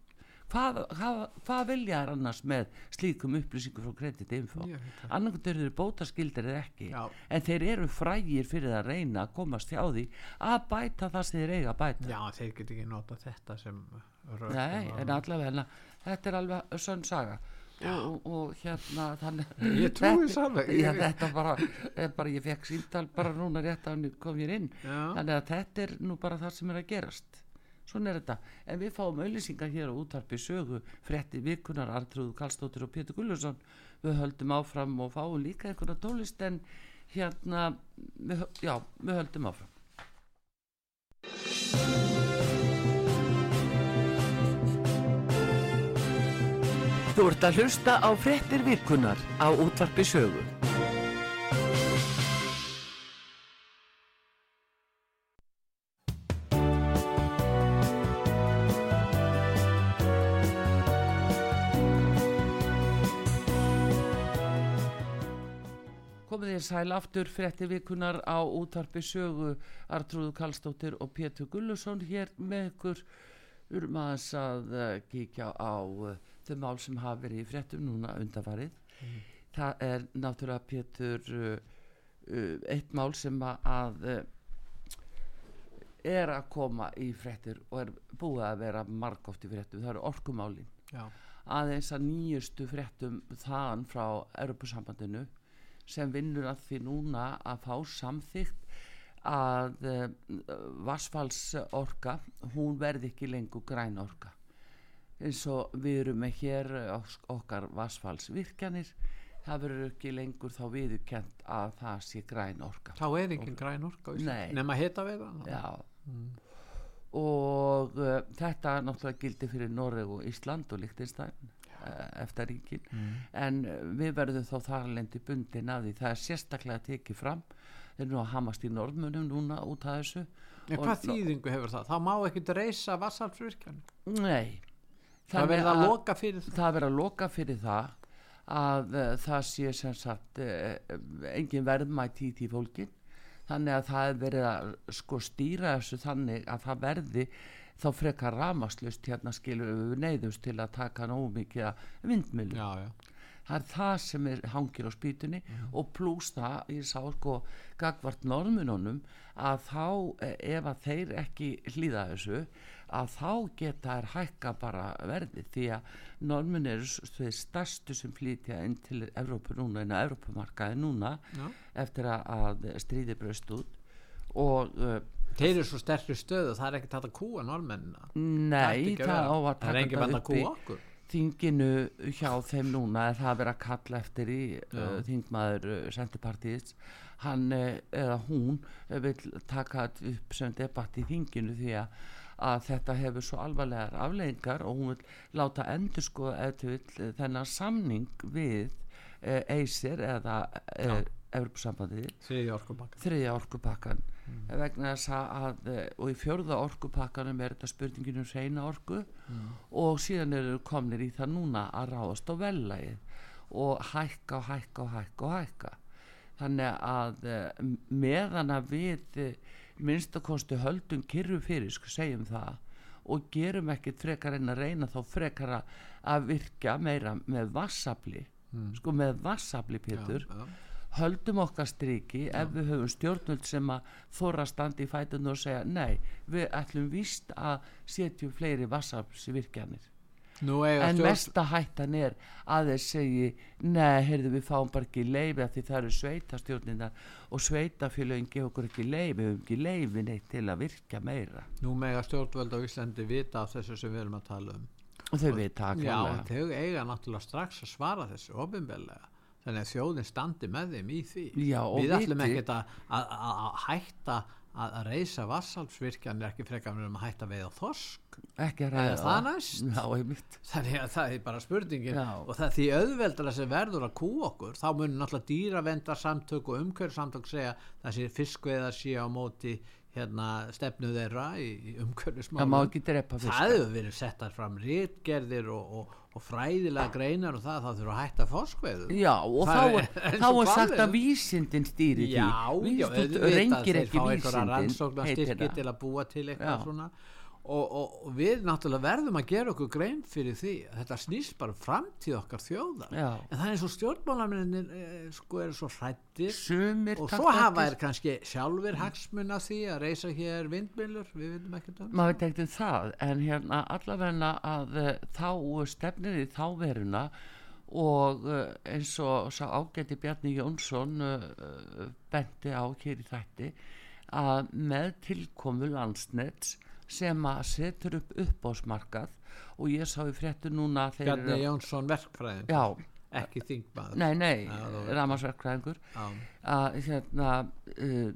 Hvað, hvað, hvað vilja er annars með slíkum upplýsingum frá kreditinfo? Annarkvæmt eru þeir bótaskildir eða ekki Já. en þeir eru frægir fyrir að reyna að komast hjá því að bæta það sem þeir eiga að bæta Já, þeir get ekki nota þetta sem Nei, en allavega þetta er alveg sönn saga og, og, hérna þannig Ég trúi Þetta-. Já, þetta bara, bara ég fekk síntal bara núna rétt að hann kom ég inn. Já. þannig að þetta er nú bara það sem er að gerast. Svona er þetta, en við fáum auðlýsingar hér á útarpi sögu frétti vikunar Artrúðu Kallstóttir og Pétur Gullursson við höldum áfram og fáum líka einhverja tólist en hérna við, já, við höldum áfram Þú ert að hlusta á fréttir vikunar á útvarpi sögu. Komið þér sæl aftur fréttir vikunar á útvarpi sögu Artrúðu Kallstóttir og Pétur Gullusson hér með ykkur um að uh, kíkja á uh, þau mál sem hafa verið í fréttum núna undanfarið. Það er náttúrulega Pétur uh, uh, eitt mál sem að, uh, er að koma í fréttir og er búið að vera margótt í fréttum. Það eru orkumálin Já, aðeins að nýjustu fréttum þaðan frá Europasambandinu sem vinnur að því núna að fá samþygt að uh, vassfalsorka hún verði ekki lengur græn orka eins og við erum með hér eh, okkar vassfalsvirkjanir það verður ekki lengur þá viðurkent að það sé græn orka. Þá er engin græn orka nema hita við það Já. Og uh, þetta náttúrulega gildi fyrir Noreg og Ísland og Lichtenstein uh, eftir ríkin. En uh, við verðum þá þar lendi bundin að því það er sérstaklega tekið fram. Þeir eru nú að hamast í norðmunum núna út af þessu. En hvað þýðingu hefur það? Það má ekki reysa vassalsvirkjan Nei Það verður að loka fyrir það. það verður að loka fyrir það að uh, það sé sem sagt uh, engin verðmæti í því fólkin þannig að það er verið að sko stýra þessu þannig að það verði þá frekar ramaslust hérna skilur við neyðust til að taka nógu mikið að vindmilu Já, já, það er það sem er hangir á spýtunni og pluss það, ég sá sko gagvart norðmununum að þá eh, ef að þeir ekki hlýða þessu að þá geta þær hækka bara verði því að normin eru s- þau stærstu sem flytja inn til Evrópu núna inn á Evrópumarkaði núna Já. eftir að, að stríði bröst út og uh, þeir eru svo sterkri stöðu það er ekki tætt að kúa normennina nei, það á að það er taka engin þetta band að upp í okkur. þinginu hjá þeim núna er það að vera að kalla eftir í uh, þingmaður uh, sendipartíðis hann eða hún vil taka upp sem debatt í þinginu því að, að þetta hefur svo alvarlegar afleggingar og hún vil láta endur sko þennan samning við uh, Eisir eða uh, Evropasambandið þriði orkubakka þriðja orkupakkan vegna þess að eh, og í fjörða orkupakkanum er þetta spurningin um reyna orku og síðan eru komnir í það núna að ráðast á vellægið og hækka og hækka og hækka og hækka. Þannig að eh, meðan að við eh, minnstakosti höldum kyrru fyrir sko segjum það og gerum ekkit frekar en að reyna þá frekar að- virka meira með vassafli sko með vassafli Pétur. Já, já. höldum okkar striki ef við höfum stjórnvöld sem að þóra standi í fætunum og segja nei, við ætlum víst að setjum fleiri vassafsvirkjanir Nú eiga en stjórn mesta hættan er að þeir segi nei, heyrðu við fáum bara ekki leifi af því það eru sveitastjórnindar og sveitafélögin gefa okkur ekki leifi við höfum ekki leifi neitt til að virka meira. Nú mega stjórnvöld á Íslandi vita af þessu sem við erum að tala um. Og þau vita það Já, klálega. en þau eiga náttúrulega strax að svara þessu ofinbellega þannig að þjóðin standi með þeim í því. Já, við ætlum ekkert að, að, að, að hætta að, reysa vassalsvirkjan er ekki frekar með um að hætta veið á þorsk. Ekki að Er ræða það næst? Já, þannig að það er bara spurningin. Já. og það því auðveldara sem verður að kú okkur þá munir náttúrulega dýravendarsamtök og umhverfsamtök segja þessi fiskveðar sé á móti hérna stefnu þeirra í, umhverfismálum. Það ekki hefur verið settar fram rítgerðir og, og, og fræðilega greinar og það þá þurfa að hætta foskveðu Já, og Það þá er þá er sagt að vísindin stýri því. Já, já, Vísindin auðvitað, rengir þeir ekki fá einhverja vísindin rannsóknarstyrki heitir til að búa til eitthvað Já. svona og, og, og við náttúrulega verðum að gera okkur grein fyrir því að þetta snýst bara um framtíð okkar þjóðar. Já. en það er eins og stjórnmálamennir eh, sko eru svo hrættir Sumir og taka svo hafa er kannski sjálfur hagsmun af því að reysa hér vindmilur við veitum ekkert um maður veit ekkert um það en hérna allavegna að uh, þá stefnir í þá veruna og uh, eins og sá ágæti Bjarni Jónsson benti á hér í þætti að með tilkomu landsnets sem að setur upp uppbásmarkað og ég sá í fréttu núna Bjarni Jónsson verkfræðin já, ekki þingmaður. Nei, nei, Já. að hérna uh,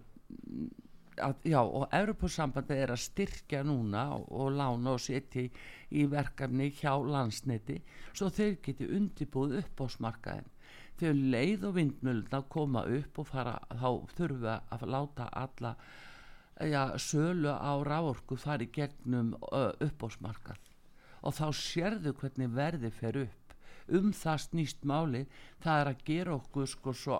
að, já og Europasambandi er að styrkja núna og, og lána og setja í, í verkefni hjá landsneti svo þeir geti undirbúið upp á smarkaðin þegar leið og vindmjölna koma upp og fara þá þurfa að láta alla já, sölu á ráorku fari gegnum uppbósmarkað og þá sérðu hvernig verði fer upp. Um það snýst máli það er að gera okkur sko svo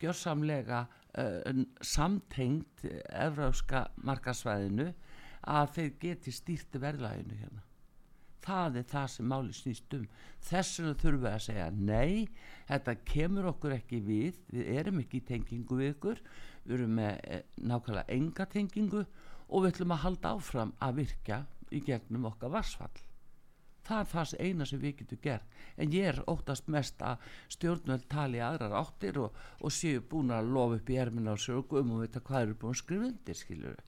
gjörsamlega uh, samtengt evróska markasvæðinu að þeir geti stýrt verðlæginu hérna. Það er það sem máli snýst um. Þess vegna þurfum við að segja nei, þetta kemur okkur ekki við. Við erum ekki í tengingu við ykkur við erum með eh, nákvæmlega enga tengingu og við ætlum að halda áfram að virka í gegnum okkar varsfall það er það eina sem við getum gert. En ég er óttast mest að stjórnvöld tali aðrar áttir og, og séu búin að lofa upp í ermina og sögum og vita hvað eru búin að skrifa undir skilur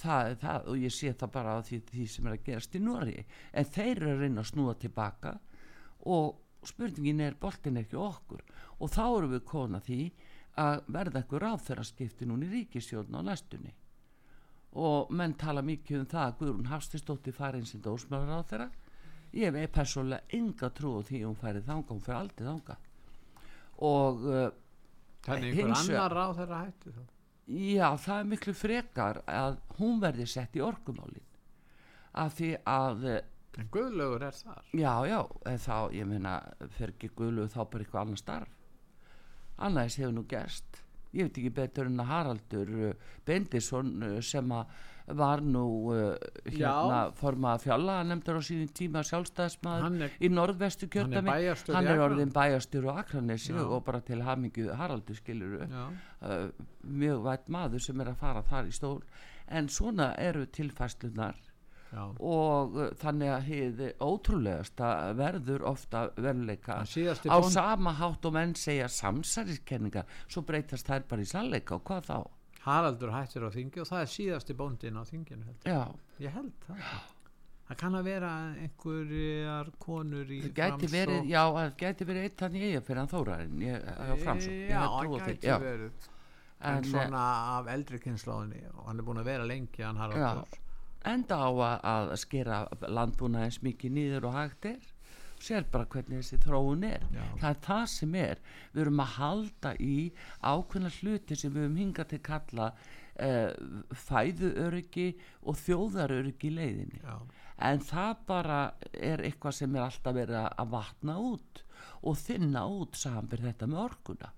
það er það og ég sé það bara á því, því sem er að gerast í Nóri en þeir eru að reyna að snúa tilbaka og spurningin er boltin ekki okkur. Og þá eru við kona því að verða eitthvað ráðferðarskipti núna í ríkisjóðn á næstunni. Og menn tala mikið um það að Guðrún Hafstistóttir farin sem dósmálar ráðferða ég hef persónulega enga trú á því hún færið þanga, hún fyrir aldrei þanga og uh, þannig einhver annar ráð þeirra hætti þá? Já, það er miklu frekar að hún verði sett í orkumálin. Af því að eh, en Guðlaugur er þar. Já, já, þá, ég meina fer ekki guðlu þá bara eitthvað annar starf annars hefur nú gerst. Ég veit ekki betur en að Haraldur uh, Bendisson uh, sem að var nú uh, hérna formað fjalla, hann nefndur á sínum tíma sjálfstæðismæður í norðvestu hann er hann er orðin bæjastjóru á Akranesi Já. og bara til hamingju Haraldur skilur já, uh, mjög vært maður sem er að fara þar í stól. En svona eru tilfæslunar Já. og uh, þannig að hið ótrúlegasta verður ofta veruleika á sama hátt og menn segja samsæriskenningar svo breytast þær bara í sannleika og hvað þá Haraldur hættir á þingi og það er síðasti bóndin á þinginu held. ég. já, held það það kann að vera einhverjar konur í Framsókn- verið já, það gæti verið eitt þannig ég fyrir hann þóraðin á framsókn, ég já, það gæti já. verið en, En, svona af eldri kynnslóðinni og hann er búin að vera lengi hann Haraldur enda á að, að skera landbúna eins mikið nýður og hægt er. Sér bara hvernig þessi þróun er. Já. það er það sem er. Við erum að halda í ákveðna hluti sem við höfum hingað til kalla uh, fæðuöryggi og þjóðaröryggi í leiðinni. Já. en það bara er eitthvað sem er alltaf verið að- að vatna út og þinna út samanbyrð þetta með orkuna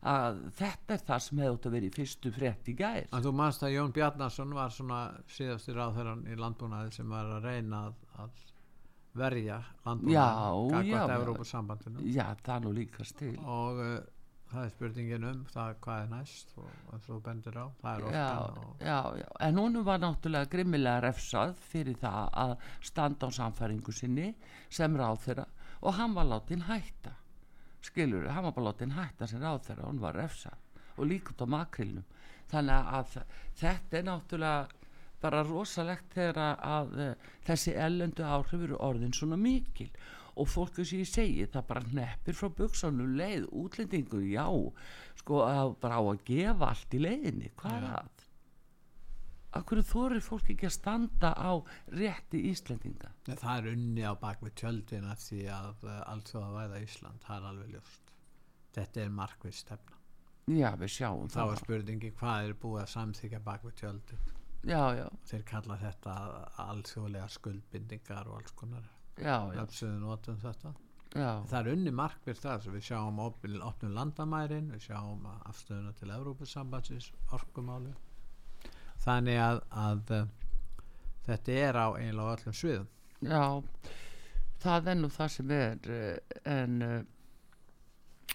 að þetta er það sem hefði átt að vera í fyrstu frétt í gær. En þú manst að Jón Bjarnason var svona síðasti ráðherran í landbúnaði sem var að reyna að, að verja landbúnaði gagvart Evrópusambandinu. Já, það er nú líkast til. Og uh, það er spurningin um það hvað er næst og, þú bendir á. Það er orkan og, já, já, en hún var náttúrulega grimmilega refsað fyrir það að standa á samfæringu sinni sem ráð þeirra og hann var látin hætta skilur, hann var bara látin hætta sem ráð þeirra og hún var refsað. Og líka út á makrilnum þannig að þetta er náttúrulega bara rosalegt þegar að, eh, þessi ellendu áhrif eru orðin svona mikil. Og fólk sem ég segi það bara neppir frá buksanum leið útlendingur, já sko að bara á að gefa allt í leiðinni. Hvað er Já. það Akkur þorir fólk ekki að standa á rétti Íslendinga? Nei, það er unni á bakvið tjöldina því að uh, allt þó að væða Ísland það er alveg ljóst. Þetta er markvið stefna. Já, við sjáum þá það. er spurningi hvað er búið að samþykja bakvið tjöldin? Já, já, þeir kalla þetta alþjóðlega skuldbindingar og alls konar. Já, já, öfsuðu notum þetta. Já, það er unni markvið það sem við sjáum opnum, landamærin við sjáum afstöðuna til Evrópusambandsins orkumáli þannig að, að uh, þetta er á eiginlega á öllum sviðum já. Það er nú það sem er, eh, en uh,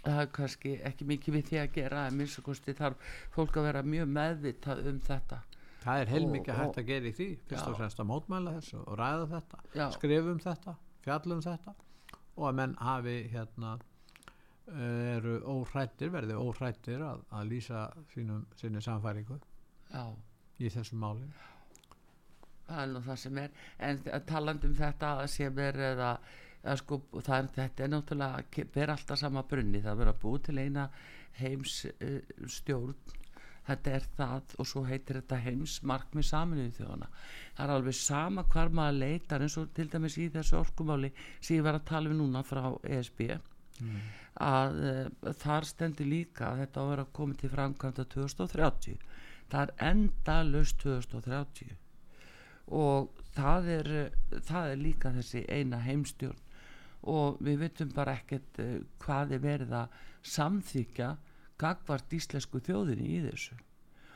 það er kannski ekki mikið við því að gera, en minnst kosti þarf fólk að vera mjög meðvitað um þetta. það er heilmikið Og- hægt að gera í því fyrst og fremst að mótmæla þessu og ræða þetta Já, skrifum þetta, fjallum þetta og að menn hafi hérna eru óhrættir verði óhrættir að, að lýsa sínum, sinni samfæringu já. Í þessu máli? Það er nú það sem er. En talandi um þetta sem er eða, eða sko, er, þetta er náttúrulega ber alltaf sama brunni. Það verður að búið til eina heims uh, stjórn. Þetta er það og svo heitir þetta heimsmarkmið saminuðu þjóðana það er alveg sama hvar maður leitar eins og til dæmis í þessu orkumáli sem ég var að tala um núna frá ESB að uh, þar stendur líka að þetta á að vera komið til framkvæmda 2030 það er endalaust 2030 og það er, eh, það er líka þessi eina heimstjórn. Og við veitum bara ekkert uh, hvað er verið að samþykja gagvart íslensku þjóðinni í þessu.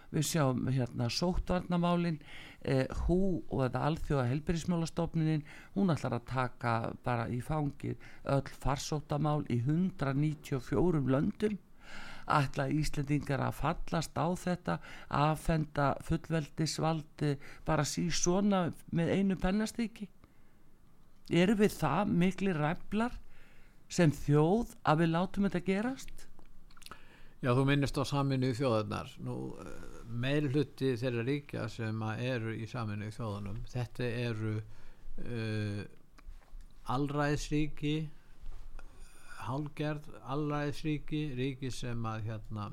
Við sjáum hérna sóttvarnamálin eh, hú og þetta alþjóða helbyrðismálastofnunin hún ætlar að taka bara í fangið öll farsóttamál í 194 löndum ætla Íslendingar að fallast á þetta aðfenda fullveldisvaldi bara sí svona með einu pennastíki eru við það mikli ræflar sem þjóð að við látum þetta gerast? Já, þú minnist á saminu þjóðarnar nú meil hluti þeirra ríkja sem eru í saminu þjóðanum þetta eru uh, allræðisríki hálgerð allræðisríki ríki sem að hérna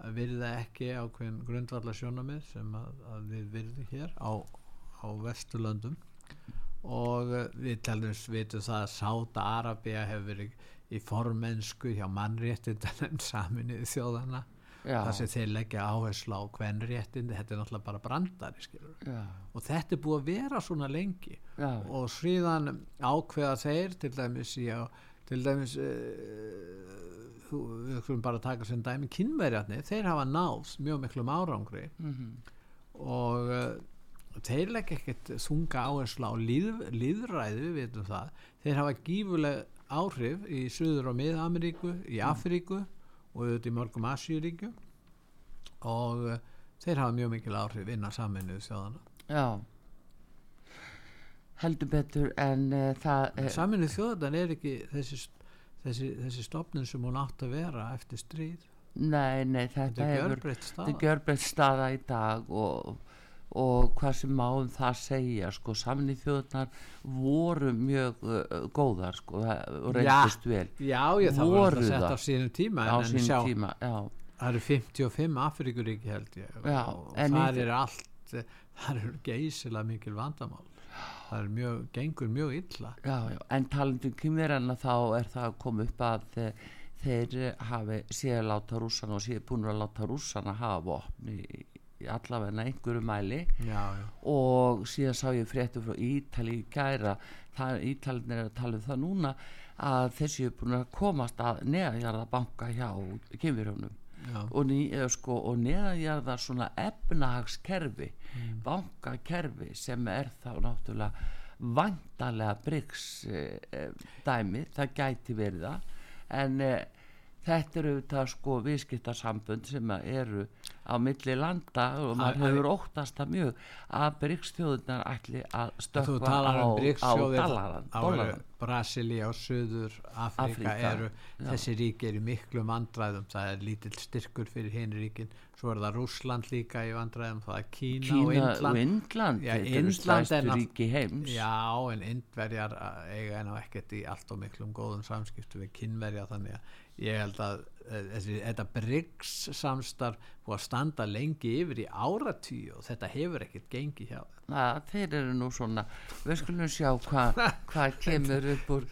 að virða ekki ákveðin grundvallarsjónamið sem að, að við virðum hér á, á vesturlöndum. Og uh, við talum vitum það að Sáta Arabia hefur verið í formensku hjá mannréttindan <laughs> saminnið þjóðana Já, þar sem þeir leggja áherslu á hvernréttindi þetta er náttúrulega bara brandari og þetta er búið að vera svona lengi. Já, og síðan ákveða þeir til dæmis í á til dæmis uh, við skulum bara taka sem dæmi kynverjarnir, þeir hafa náð mjög miklum árangri. Mhm, og uh, þeir leggja ekkert þunga áherslu á líð, líðræði, við veitum það. Þeir hafa gífuleg áhrif í Suður og Mið-Ameríku, í Afríku og auðvitað í mörgum Asíuríkjum. Og uh, þeir hafa mjög mikil áhrif innan saminuðu þjóðana já heldur betur en uh, það uh, Saminu þjóðan er ekki þessi, þessi, þessi stopnum sem hún átt að vera eftir stríð? Nei, nei, þetta er gjörbreytt þetta staða er í dag og, og hvað sem má um það segja sko, samin í þjóðnar voru mjög uh, góðar sko, það- og Já. reyndist vel. Já, þá var Voru þetta sett það. á sínum tíma á en, en sín sjá, tíma já, það eru 55 Afrikuríki held ég Já, og en það er allt það eru geysilega mikil vandamál það er mjög, gengur mjög illa. Já, já, en talandi um kymverjana þá er það að koma upp að þeir hafi séð láta rússana og séð búin að láta rússana hafa vopn í, í allavega einhverju mæli. Já, og síðan sá ég fréttu frá Ítali í gæra Ítalin er að tala um það núna að þessi er búin að komast að neðanjarða banka hjá kynverjónum já, og, eða sko, og neðanjarða svona efnahagskerfi bankakerfi sem er þá náttúrulega vantarlega bryggs eh, eh, dæmi, það gæti verið það. En eh, þetta eru þetta sko viðskiptarsambund sem eru á milli landa og maður Að- að- hefur óttast það mjög að bryggsþjóðunar ætli að talar á, um á dallaran. Brasilia og Suður Afrika Afríka, eru já. þessi ríki eru miklu vandræðum það er lítill styrkur fyrir hinn ríkin svo er það Rússland líka í vandræðum það er Kína, Kína og Indland og Indland er ríki heims Já, en indverjar uh, eiga enná ekkert í allt og miklum góðum samskiptu við kynverja þannig að ég held að þessi, þetta BRICS samstarf búið að standa lengi yfir í áratvíu og þetta hefur ekkert gengi hjá þeim. að þeir eru nú svona við skulum sjá hvað hva kemur upp úr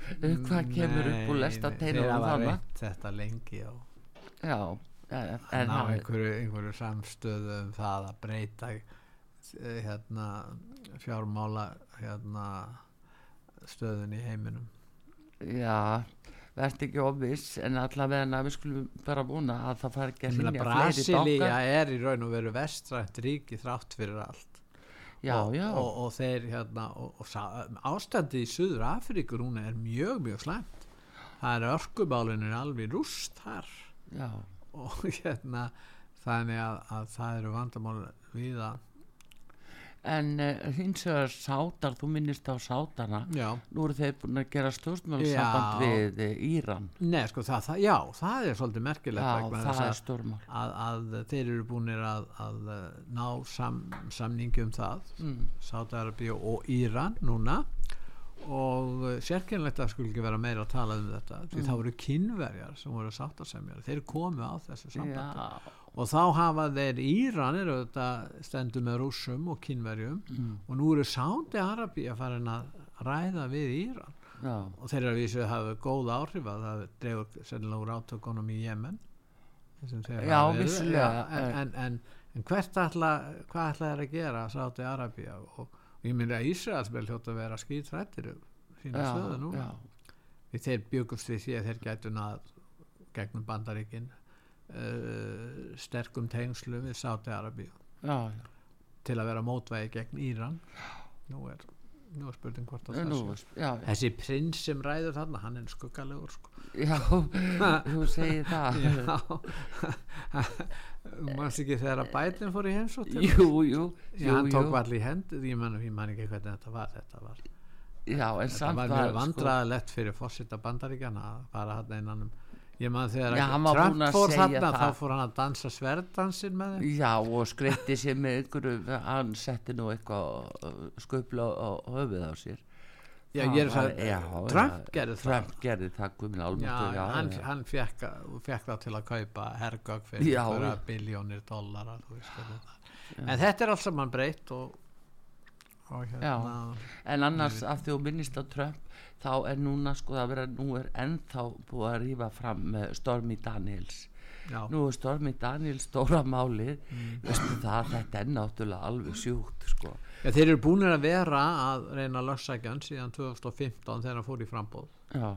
hvað kemur upp úr lesta reynt þetta lengi og já, en, en það- einhverju, einhverju samstöðu um það að breyta eh, hérna fjármála hérna stöðun í heiminum já, verð ekki óviss en allavega við skulum bara vona að það fari ekki að rinja fleiri Brasilia bankar er í raun og veru vestrænt ríki þrátt fyrir allt. Já, og, já, og, og þeir hérna og, ástandi í Suður Afríkur hún er mjög mjög slæmt. Það er örkumálinu alveg rúst þar. Já. Og <laughs> hérna þannig að, að það eru vandamál við að en uh, hins vegar sátar þú minnist á sátana já, nú eru þeir búin að gera stjórnmálasamband Já. við uh, Íran Nei, sko, það, það, já, það er svolítið merkilegt já, það er að, stórmál að, að þeir eru búinir að, að uh, ná sam, samningi um það mm. Sátarabíu og Íran núna og uh, sérkennilegt að skulle ekki vera meira að tala um þetta því það voru kynverjar sem voru sáttasemjar þeir komu á þessu sambandi. Og þá hafa þeir Íran eru þetta stendur með rússum og kynverjum mm. og nú eru Sáti Arabi að fara að ræða við Íran. Já, og þeir eru að vísu að hafa góð áhrif að það dregur sennilega úr átökunum í Jemen Já, vissulega, en, en, en, en hvert ætla hvað ætla þeir að gera Sáti Arabía og, og ég myndi að Ísraels vel hljóta að vera skýtrættir sína já, stöðu nú því þeir byggust því að þeir gætu náð gegnum bandaríkin uh, sterkum tengslu við Sáti Arabíu til að vera mótvægi gegn Íran. Nú er, nú er spurning hvort að Nú, já, þessi prins sem ræður þarna hann er skuggalegur sko. já, <laughs> þú segir það. <laughs> Mannst ekki þegar að bætin fór í heimsótt jú, jú, já, hann tók jú. allir í hendur. Ég man, ég man ekki hvernig þetta var þetta var, já, þetta samt var mjög sko, vandræðilegt fyrir fórseta bandaríkjana að fara hann einan um ég man þegar Já, að Trump að fór þarna það. þá fór hann að dansa sverdansin með þeim. Já, og skreitti sér með einhverju hann setti nú eitthvað sköpla á, höfuð á sér. Já, ég er það, já, Trump já, gerði það. Trump gerði það guðminn já, almáttur já, hann, hann fekk, fekk það til að kaupa hergögg fyrir biljónir dollara en þetta er alls saman breytt og, og hérna. En annars af því þú minnist á Trump þá er núna sko að vera nú er ennþá búið að rífa fram með Stormy Daniels. Já, nú er Stormy Daniels stóra málið. Mm. veistu það, þetta er náttúrulega alveg sjúkt sko. Já, þeir eru búinir að vera að reyna að lögsækja hann síðan 2015 þegar hann fór í frambóð já,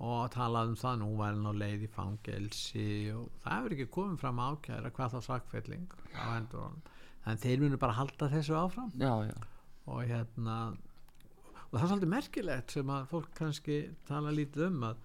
og talað um það nú var hann á leið í fangelsi og það hefur ekki komið fram ákæra hvað þá sakfelling á hendur hann en þeir munu bara halda þessu áfram. Já, já og hérna og það er svolítið merkilegt sem að fólk kannski tala lítið um að,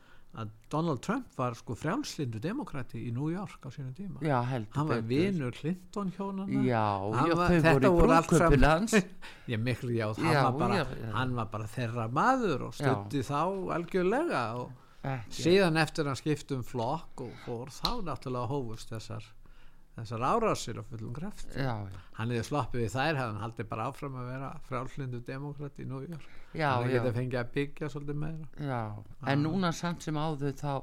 að Donald Trump var sko frjálslindu demokrati í New York á sínum tíma. Já, hann var vinur Clinton hjónana já, Hann já, var- þau þetta voru allt hans. <laughs> Ég miklu já, hann, Já, var bara, já, já. hann var bara þeirra maður og stutti þá algjörlega og ekki, síðan eftir hann skiptum flokk og fór þá náttúrulega hófust þessar þessar árásir á fullum kreft já, já, hann hefði sloppið við þær hefði hann haldið bara áfram að vera frjálslindu demokrat í New York. Já, hann geta fengið að byggja svolítið meira. Já, en núna samt sem áður þá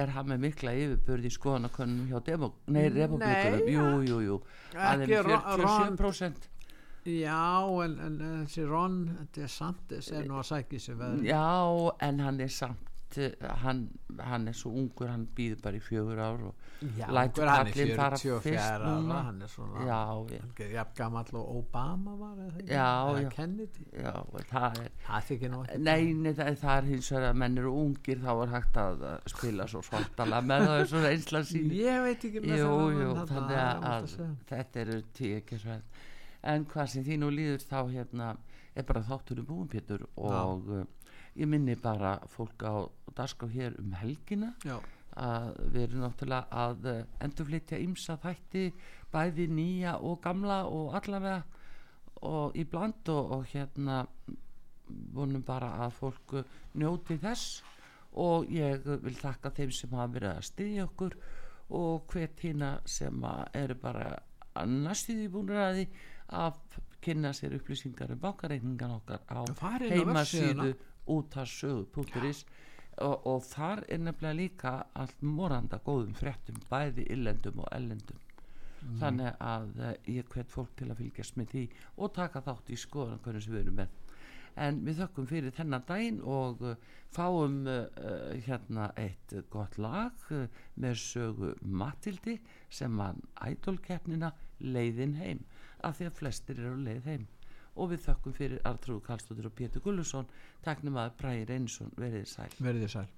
er hann með mikla yfirbörð í skoðanakönnum hjá republikunum, Ron- 47% já en, en, en þessi Ron DeSantis er nú að sækja sér veður Já, en hann er samt hann, hann er svo ungur hann býður bara í fjögur ár og já, lætur kallinn fara 44 fyrst núna. hann er svona Já, já, hann er jafn gamall og Obama var eða ekki? Já, Eða já. Kennedy já, það er það þykir nú ekki Nei, nei það, það er hins vegar að menn eru ungir þá er hægt að spila svo svartala með það er svo reynsla sín ég veit ekki með Jú, þennan jú, þannig það að, að segja. þetta eru tíkisvæð en hvað sem því nú líður þá hérna er bara þáttur um búin Pétur og uh, ég minni bara fólk á dagskrá hér um helgina. Já, að við erum náttúrulega að uh, endurflytja ymsa þætti bæði nýja og gamla og allavega og í bland og, og hérna vonum bara að fólk uh, njóti þess. Og ég vil þakka þeim sem hafa verið að styðja okkur og hvet hína sem eru bara að næstuði búinir að því að kynna sér upplýsingar um bankareikningan okkar á Farið útarsögu.is og, og þar er nefnilega líka allt moranda góðum fréttum bæði illendum og ellendum þannig að uh, ég hvet fólk til að fylgjast með því og taka þátt í skoðan hvernig sem við erum með. En við þökkum fyrir þennan daginn og uh, fáum uh, hérna eitt gott lag uh, með sögu Matildi sem hann ædolkeppnina leiðin heim af því að flestir eru leið heim og við þökkum fyrir Artrúð Karlstóttir og Pétur Gullusson taknum að Bræði Reynsson verið sæl. Verið sæl.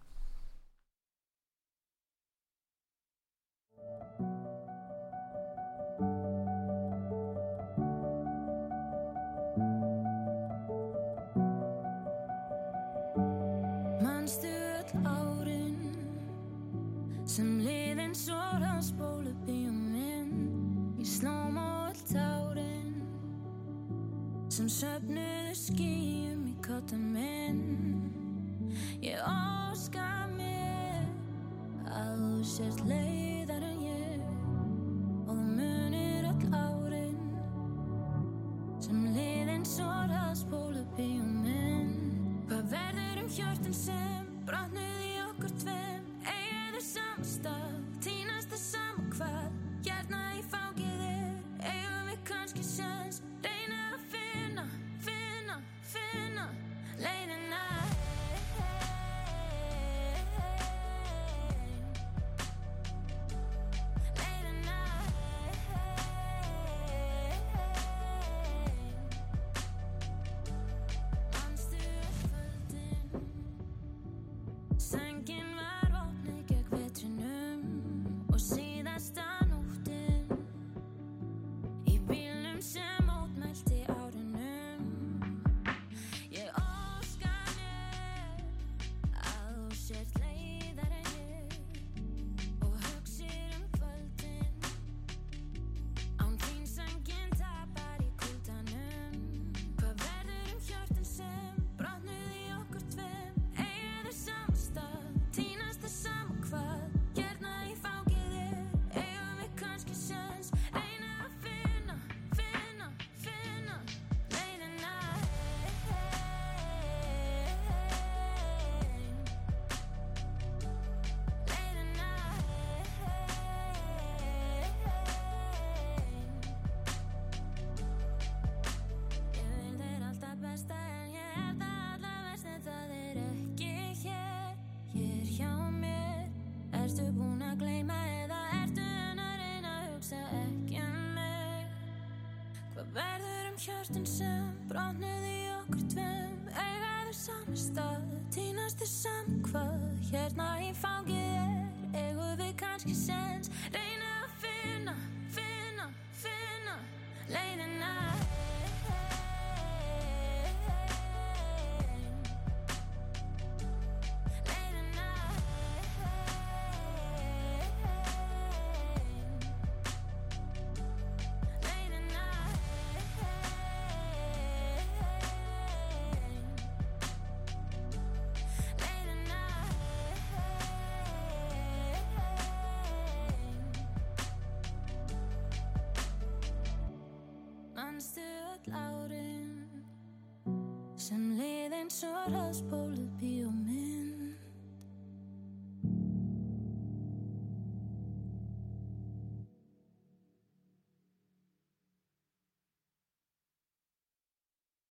Manstu öll árin sem liðin svora spólu bíóminn Ég slóm á öll tárin sem söfnuðu skýjum í kotta minn. Ég óska mér að þú sért leiðar en ég. Og þú munir öll árin sem liðin svora spólu bíóminn Hvað verður um hjörtin sem brotnuð hjörtin sem brotnuð í okkur tveim. Eiga þau saman stað, tínast þau saman hvað. Hérna í fangið manstu öll árin sem lið eins og bíómynd